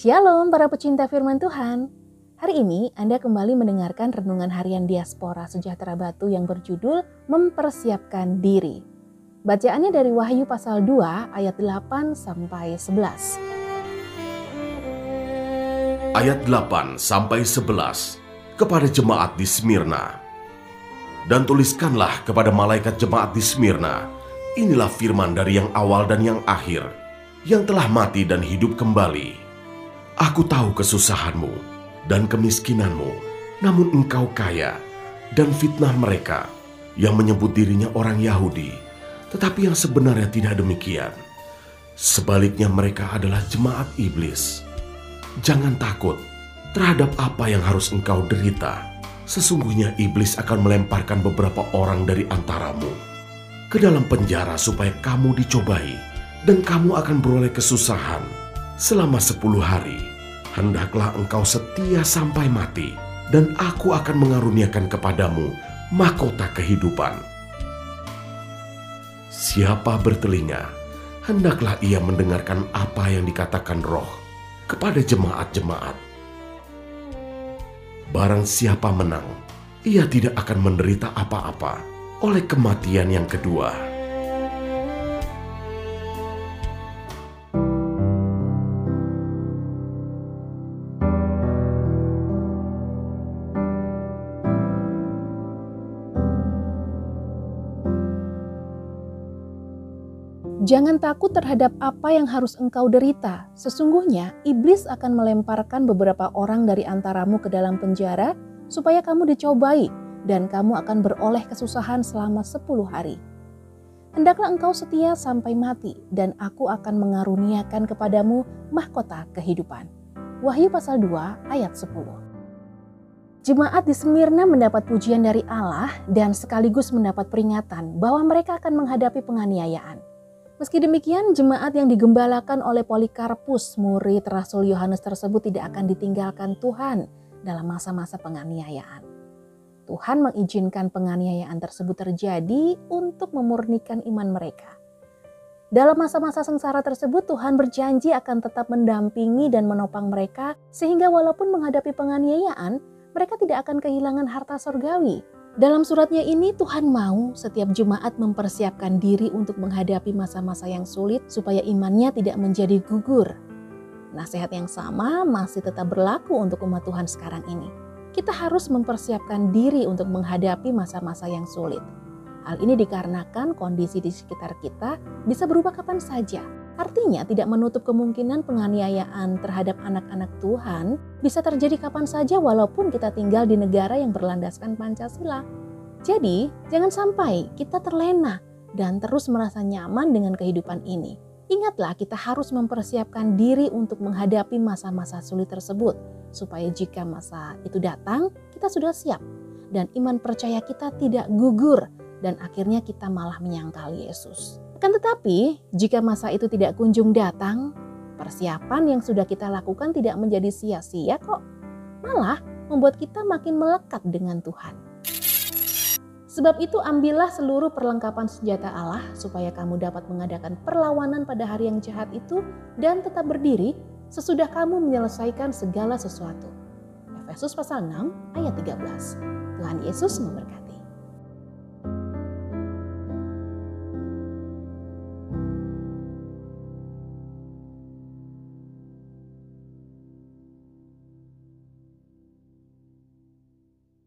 Shalom para pecinta firman Tuhan. Hari ini Anda kembali mendengarkan renungan harian diaspora sejahtera batu yang berjudul Mempersiapkan Diri. Bacaannya dari Wahyu pasal 2 ayat 8 sampai 11. Ayat 8 sampai 11 kepada jemaat di Smyrna. Dan tuliskanlah kepada malaikat jemaat di Smyrna, inilah firman dari yang awal dan yang akhir, yang telah mati dan hidup kembali Aku tahu kesusahanmu dan kemiskinanmu, namun engkau kaya dan fitnah mereka yang menyebut dirinya orang Yahudi, tetapi yang sebenarnya tidak demikian. Sebaliknya mereka adalah jemaat iblis. Jangan takut terhadap apa yang harus engkau derita. Sesungguhnya iblis akan melemparkan beberapa orang dari antaramu ke dalam penjara supaya kamu dicobai dan kamu akan beroleh kesusahan selama sepuluh hari hendaklah engkau setia sampai mati, dan aku akan mengaruniakan kepadamu mahkota kehidupan. Siapa bertelinga, hendaklah ia mendengarkan apa yang dikatakan roh kepada jemaat-jemaat. Barang siapa menang, ia tidak akan menderita apa-apa oleh kematian yang kedua. Jangan takut terhadap apa yang harus engkau derita. Sesungguhnya iblis akan melemparkan beberapa orang dari antaramu ke dalam penjara supaya kamu dicobai dan kamu akan beroleh kesusahan selama sepuluh hari. Hendaklah engkau setia sampai mati dan aku akan mengaruniakan kepadamu mahkota kehidupan. Wahyu pasal 2 ayat 10. Jemaat di Smyrna mendapat pujian dari Allah dan sekaligus mendapat peringatan bahwa mereka akan menghadapi penganiayaan. Meski demikian, jemaat yang digembalakan oleh Polikarpus, murid Rasul Yohanes tersebut tidak akan ditinggalkan Tuhan dalam masa-masa penganiayaan. Tuhan mengizinkan penganiayaan tersebut terjadi untuk memurnikan iman mereka. Dalam masa-masa sengsara tersebut, Tuhan berjanji akan tetap mendampingi dan menopang mereka, sehingga walaupun menghadapi penganiayaan, mereka tidak akan kehilangan harta sorgawi dalam suratnya ini Tuhan mau setiap jemaat mempersiapkan diri untuk menghadapi masa-masa yang sulit supaya imannya tidak menjadi gugur. Nasihat yang sama masih tetap berlaku untuk umat Tuhan sekarang ini. Kita harus mempersiapkan diri untuk menghadapi masa-masa yang sulit. Hal ini dikarenakan kondisi di sekitar kita bisa berubah kapan saja. Artinya tidak menutup kemungkinan penganiayaan terhadap anak-anak Tuhan bisa terjadi kapan saja walaupun kita tinggal di negara yang berlandaskan Pancasila. Jadi, jangan sampai kita terlena dan terus merasa nyaman dengan kehidupan ini. Ingatlah kita harus mempersiapkan diri untuk menghadapi masa-masa sulit tersebut supaya jika masa itu datang, kita sudah siap dan iman percaya kita tidak gugur dan akhirnya kita malah menyangkal Yesus. Kan tetapi, jika masa itu tidak kunjung datang, persiapan yang sudah kita lakukan tidak menjadi sia-sia kok. Malah membuat kita makin melekat dengan Tuhan. Sebab itu ambillah seluruh perlengkapan senjata Allah supaya kamu dapat mengadakan perlawanan pada hari yang jahat itu dan tetap berdiri sesudah kamu menyelesaikan segala sesuatu. Efesus pasal 6 ayat 13. Tuhan Yesus memberkati.